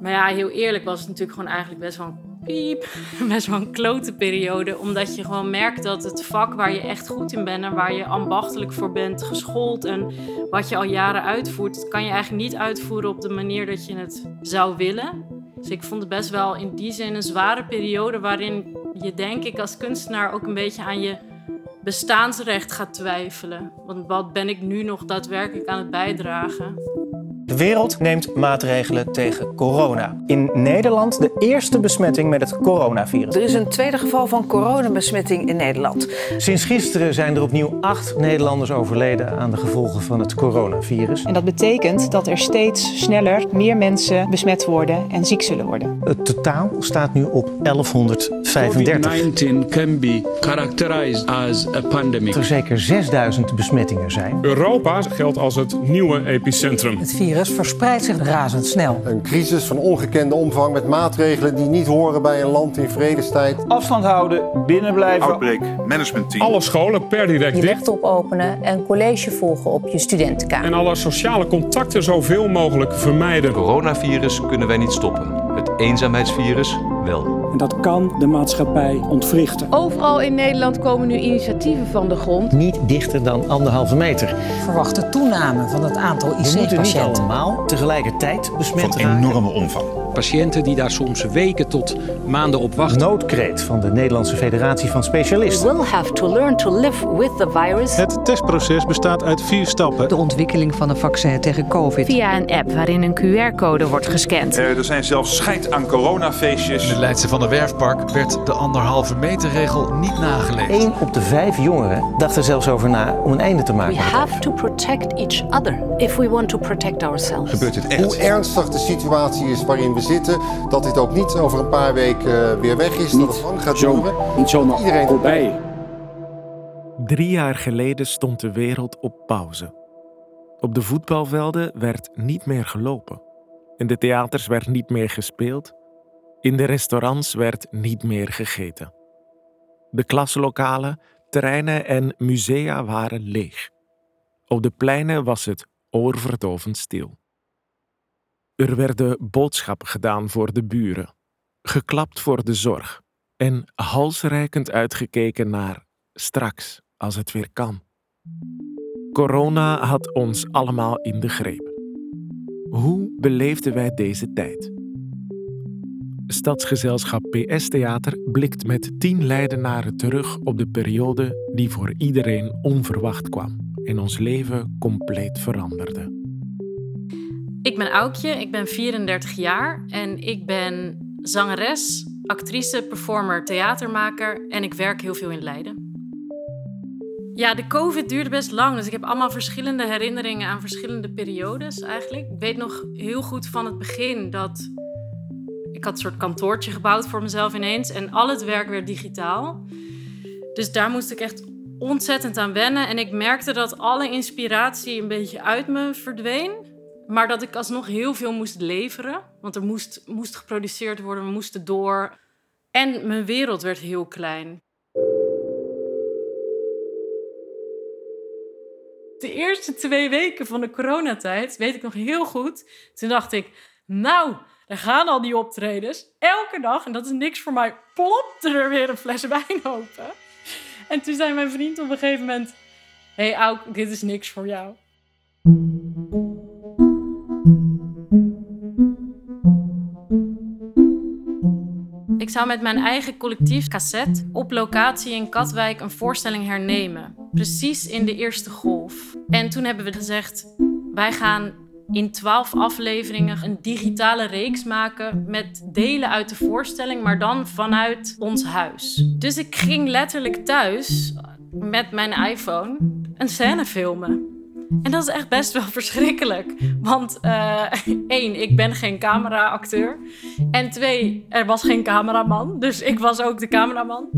Maar ja, heel eerlijk was het natuurlijk gewoon eigenlijk best wel een piep, best wel een klote periode. Omdat je gewoon merkt dat het vak waar je echt goed in bent en waar je ambachtelijk voor bent geschoold en wat je al jaren uitvoert, dat kan je eigenlijk niet uitvoeren op de manier dat je het zou willen. Dus ik vond het best wel in die zin een zware periode waarin je denk ik als kunstenaar ook een beetje aan je bestaansrecht gaat twijfelen. Want wat ben ik nu nog daadwerkelijk aan het bijdragen? De wereld neemt maatregelen tegen corona. In Nederland de eerste besmetting met het coronavirus. Er is een tweede geval van coronabesmetting in Nederland. Sinds gisteren zijn er opnieuw acht Nederlanders overleden aan de gevolgen van het coronavirus. En dat betekent dat er steeds sneller meer mensen besmet worden en ziek zullen worden. Het totaal staat nu op 1135. COVID-19 can be characterized as a pandemic. Er zeker 6000 besmettingen zijn. Europa geldt als het nieuwe epicentrum. Het virus verspreidt zich razendsnel. Een crisis van ongekende omvang met maatregelen die niet horen bij een land in vredestijd. Afstand houden, binnenblijven. Outbreak management team. Alle scholen per direct Je dicht. laptop openen en college volgen op je studentenkamer. En alle sociale contacten zoveel mogelijk vermijden. Coronavirus kunnen wij niet stoppen. Het eenzaamheidsvirus wel. En dat kan de maatschappij ontwrichten. Overal in Nederland komen nu initiatieven van de grond. Niet dichter dan anderhalve meter. Verwachte toename van het aantal We moeten niet IC-patiënten. allemaal tegelijkertijd besmet Van raken. enorme omvang. Patiënten die daar soms weken tot maanden op wachten. Noodkreet van de Nederlandse Federatie van Specialisten. We will have to learn to live with the virus. Het testproces bestaat uit vier stappen. De ontwikkeling van een vaccin tegen COVID. Via een app waarin een QR-code wordt gescand. Uh, er zijn zelfs scheid aan coronafeestjes. In het Leidse van der Werfpark werd de anderhalve meter regel niet nageleefd. Eén op de vijf jongeren dacht er zelfs over na om een einde te maken. We have to protect each other if we want to protect ourselves. Gebeurt het echt? Hoe ernstig de situatie is waarin we zitten, dat dit ook niet over een paar weken weer weg is, dat het lang gaat duren. Niet zomaar Iedereen voorbij. Drie jaar geleden stond de wereld op pauze. Op de voetbalvelden werd niet meer gelopen. In de theaters werd niet meer gespeeld. In de restaurants werd niet meer gegeten. De klaslokalen, terreinen en musea waren leeg. Op de pleinen was het oorverdovend stil. Er werden boodschappen gedaan voor de buren, geklapt voor de zorg en halsreikend uitgekeken naar straks als het weer kan. Corona had ons allemaal in de greep. Hoe beleefden wij deze tijd? Stadsgezelschap PS Theater blikt met tien Leidenaren terug op de periode die voor iedereen onverwacht kwam en ons leven compleet veranderde. Ik ben Aukje, ik ben 34 jaar en ik ben zangeres, actrice, performer, theatermaker en ik werk heel veel in Leiden. Ja, de COVID duurde best lang, dus ik heb allemaal verschillende herinneringen aan verschillende periodes eigenlijk. Ik weet nog heel goed van het begin dat ik had een soort kantoortje gebouwd voor mezelf ineens en al het werk werd digitaal. Dus daar moest ik echt ontzettend aan wennen en ik merkte dat alle inspiratie een beetje uit me verdween. Maar dat ik alsnog heel veel moest leveren. Want er moest, moest geproduceerd worden, we moesten door. En mijn wereld werd heel klein. De eerste twee weken van de coronatijd, weet ik nog heel goed. Toen dacht ik, nou, daar gaan al die optredens. Elke dag, en dat is niks voor mij, plopte er weer een fles wijn open. En toen zei mijn vriend op een gegeven moment... Hé hey, Auk, dit is niks voor jou. Zou met mijn eigen collectief cassette op locatie in Katwijk een voorstelling hernemen. Precies in de eerste golf. En toen hebben we gezegd: wij gaan in twaalf afleveringen een digitale reeks maken met delen uit de voorstelling, maar dan vanuit ons huis. Dus ik ging letterlijk thuis met mijn iPhone een scène filmen. En dat is echt best wel verschrikkelijk. Want uh, één, ik ben geen cameraacteur. En twee, er was geen cameraman. Dus ik was ook de cameraman.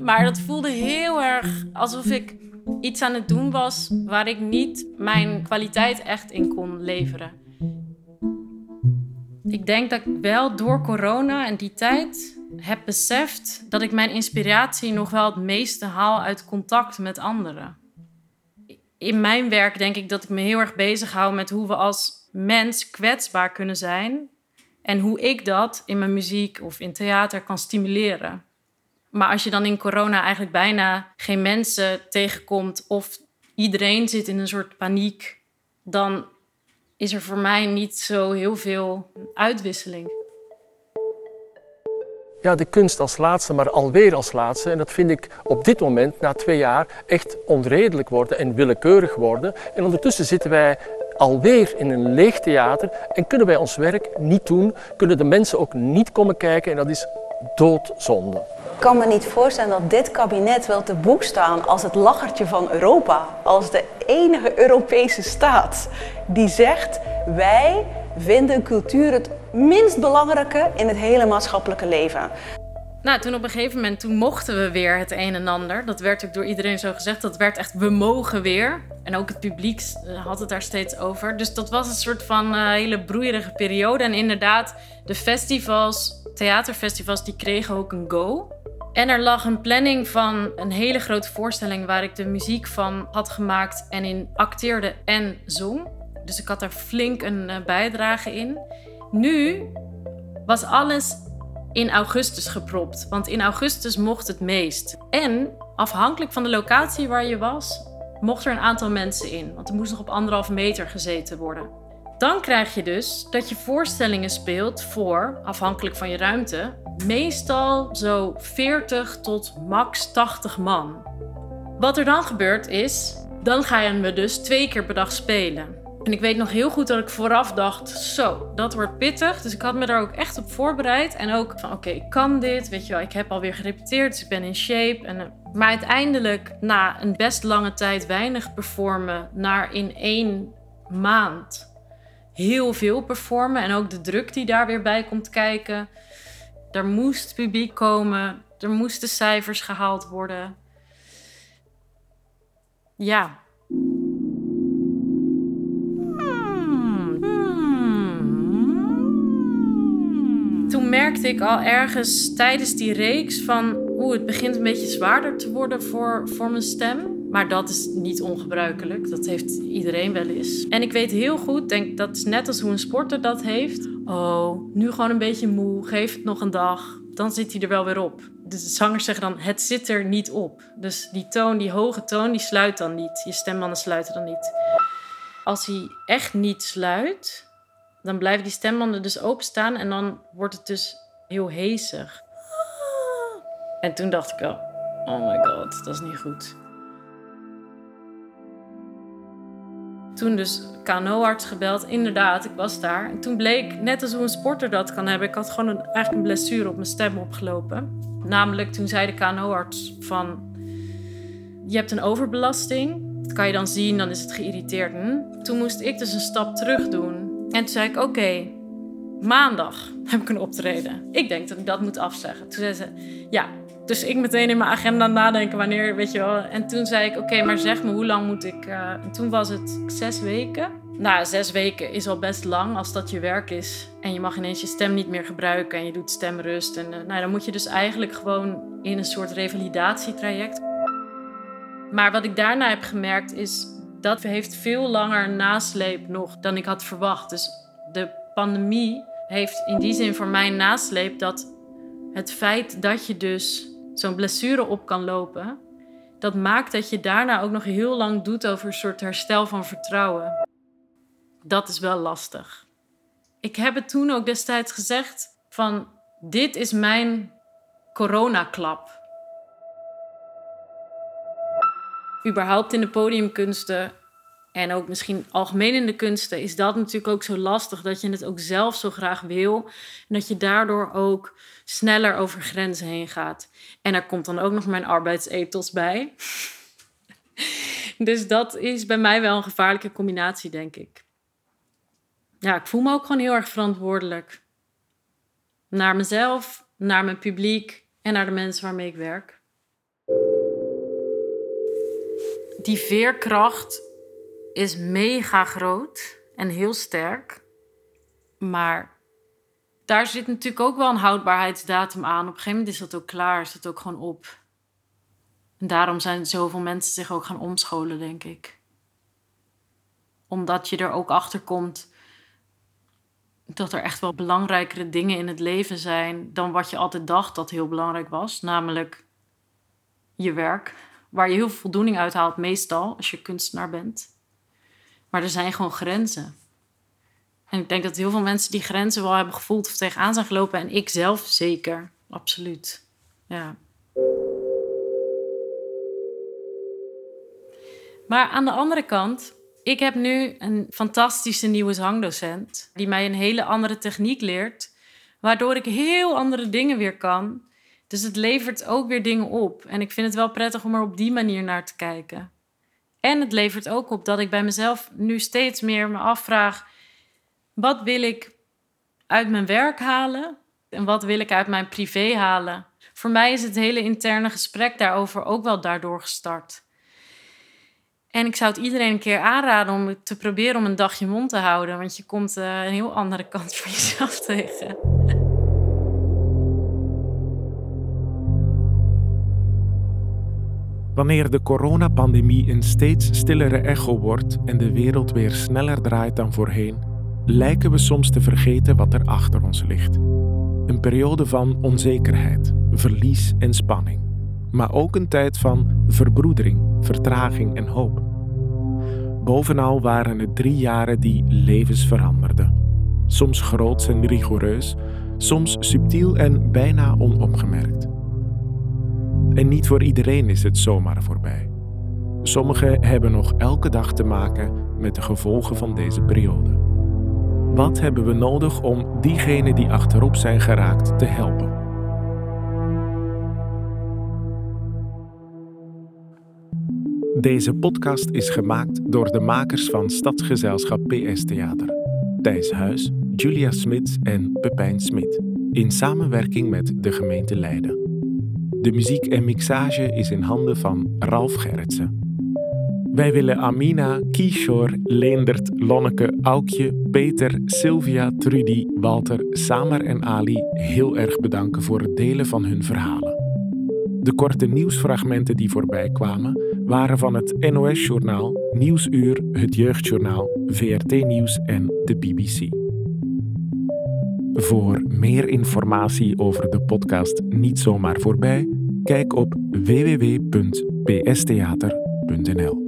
Maar dat voelde heel erg alsof ik iets aan het doen was waar ik niet mijn kwaliteit echt in kon leveren. Ik denk dat ik wel door corona en die tijd heb beseft dat ik mijn inspiratie nog wel het meeste haal uit contact met anderen in mijn werk denk ik dat ik me heel erg bezig hou met hoe we als mens kwetsbaar kunnen zijn. En hoe ik dat in mijn muziek of in theater kan stimuleren. Maar als je dan in corona eigenlijk bijna geen mensen tegenkomt of iedereen zit in een soort paniek, dan is er voor mij niet zo heel veel uitwisseling. Ja, de kunst als laatste, maar alweer als laatste. En dat vind ik op dit moment, na twee jaar, echt onredelijk worden en willekeurig worden. En ondertussen zitten wij alweer in een leeg theater en kunnen wij ons werk niet doen. Kunnen de mensen ook niet komen kijken en dat is doodzonde. Ik kan me niet voorstellen dat dit kabinet wel te boek staan als het lachertje van Europa. Als de enige Europese staat die zegt: wij vinden cultuur het minst belangrijke in het hele maatschappelijke leven. Nou, toen op een gegeven moment, toen mochten we weer het een en ander. Dat werd ook door iedereen zo gezegd. Dat werd echt, we mogen weer. En ook het publiek eh, had het daar steeds over. Dus dat was een soort van uh, hele broeierige periode. En inderdaad, de festivals, theaterfestivals, die kregen ook een go. En er lag een planning van een hele grote voorstelling waar ik de muziek van had gemaakt en in acteerde en zong. Dus ik had daar flink een uh, bijdrage in. Nu was alles in augustus gepropt, want in augustus mocht het meest. En afhankelijk van de locatie waar je was, mocht er een aantal mensen in, want er moest nog op anderhalf meter gezeten worden. Dan krijg je dus dat je voorstellingen speelt voor, afhankelijk van je ruimte, meestal zo 40 tot max 80 man. Wat er dan gebeurt is, dan je me dus twee keer per dag spelen. En ik weet nog heel goed dat ik vooraf dacht: zo, dat wordt pittig. Dus ik had me daar ook echt op voorbereid. En ook van: oké, ik kan dit. Weet je wel, ik heb alweer gerepeteerd, dus ik ben in shape. En, eh, maar uiteindelijk, na een best lange tijd weinig performen, naar in één maand heel veel performen. En ook de druk die daar weer bij komt kijken. Er moest publiek komen, er moesten cijfers gehaald worden. Ja, ik al ergens tijdens die reeks van... oeh, het begint een beetje zwaarder te worden voor, voor mijn stem. Maar dat is niet ongebruikelijk. Dat heeft iedereen wel eens. En ik weet heel goed, denk dat is net als hoe een sporter dat heeft. Oh, nu gewoon een beetje moe, geef het nog een dag. Dan zit hij er wel weer op. De zangers zeggen dan, het zit er niet op. Dus die toon, die hoge toon, die sluit dan niet. Je stembanden sluiten dan niet. Als hij echt niet sluit, dan blijven die stembanden dus openstaan en dan wordt het dus heel hezig. En toen dacht ik oh my god, dat is niet goed. Toen dus KNO-arts gebeld, inderdaad, ik was daar. En toen bleek, net als hoe een sporter dat kan hebben, ik had gewoon een, eigenlijk een blessure op mijn stem opgelopen. Namelijk, toen zei de KNO-arts van, je hebt een overbelasting. Dat kan je dan zien, dan is het geïrriteerd. Hm? Toen moest ik dus een stap terug doen. En toen zei ik, oké, maandag heb ik een optreden. Ik denk dat ik dat moet afzeggen. Toen zei ze, ja. Dus ik meteen in mijn agenda nadenken wanneer, weet je wel. En toen zei ik, oké, maar zeg me, hoe lang moet ik... Uh... En toen was het zes weken. Nou, zes weken is al best lang als dat je werk is. En je mag ineens je stem niet meer gebruiken en je doet stemrust. En uh, nou, dan moet je dus eigenlijk gewoon in een soort revalidatietraject. Maar wat ik daarna heb gemerkt is dat heeft veel langer nasleep nog dan ik had verwacht. Dus de pandemie heeft in die zin voor mij nasleep dat het feit dat je dus zo'n blessure op kan lopen, dat maakt dat je daarna ook nog heel lang doet over een soort herstel van vertrouwen. Dat is wel lastig. Ik heb het toen ook destijds gezegd van dit is mijn coronaklap. überhaupt in de podiumkunsten en ook misschien algemeen in de kunsten is dat natuurlijk ook zo lastig dat je het ook zelf zo graag wil en dat je daardoor ook sneller over grenzen heen gaat. En er komt dan ook nog mijn arbeidsethos bij. dus dat is bij mij wel een gevaarlijke combinatie, denk ik. Ja, ik voel me ook gewoon heel erg verantwoordelijk. Naar mezelf, naar mijn publiek en naar de mensen waarmee ik werk. die veerkracht is mega groot en heel sterk. Maar daar zit natuurlijk ook wel een houdbaarheidsdatum aan. Op een gegeven moment is dat ook klaar, is dat ook gewoon op. En daarom zijn zoveel mensen zich ook gaan omscholen, denk ik. Omdat je er ook achter komt dat er echt wel belangrijkere dingen in het leven zijn dan wat je altijd dacht dat heel belangrijk was. Namelijk je werk, waar je heel veel voldoening uit haalt, meestal als je kunstenaar bent. Maar er zijn gewoon grenzen. En ik denk dat heel veel mensen die grenzen wel hebben gevoeld of tegenaan zijn gelopen. En ik zelf zeker, absoluut. Ja. Maar aan de andere kant, ik heb nu een fantastische nieuwe zangdocent. Die mij een hele andere techniek leert. Waardoor ik heel andere dingen weer kan. Dus het levert ook weer dingen op. En ik vind het wel prettig om er op die manier naar te kijken. En het levert ook op dat ik bij mezelf nu steeds meer me afvraag: wat wil ik uit mijn werk halen en wat wil ik uit mijn privé halen? Voor mij is het hele interne gesprek daarover ook wel daardoor gestart. En ik zou het iedereen een keer aanraden om te proberen om een dagje mond te houden, want je komt uh, een heel andere kant van jezelf tegen. Wanneer de coronapandemie een steeds stillere echo wordt en de wereld weer sneller draait dan voorheen, lijken we soms te vergeten wat er achter ons ligt. Een periode van onzekerheid, verlies en spanning, maar ook een tijd van verbroedering, vertraging en hoop. Bovenal waren het drie jaren die levens veranderden. Soms groots en rigoureus, soms subtiel en bijna onopgemerkt. En niet voor iedereen is het zomaar voorbij. Sommigen hebben nog elke dag te maken met de gevolgen van deze periode. Wat hebben we nodig om diegenen die achterop zijn geraakt te helpen? Deze podcast is gemaakt door de makers van Stadsgezelschap PS Theater. Thijs Huis, Julia Smits en Pepijn Smit. In samenwerking met de gemeente Leiden. De muziek en mixage is in handen van Ralf Gerritsen. Wij willen Amina, Kishore, Leendert, Lonneke, Aukje, Peter, Sylvia, Trudy, Walter, Samer en Ali heel erg bedanken voor het delen van hun verhalen. De korte nieuwsfragmenten die voorbij kwamen waren van het NOS-journaal, Nieuwsuur, het Jeugdjournaal, VRT Nieuws en de BBC. Voor meer informatie over de podcast Niet zomaar voorbij, kijk op www.pstheater.nl.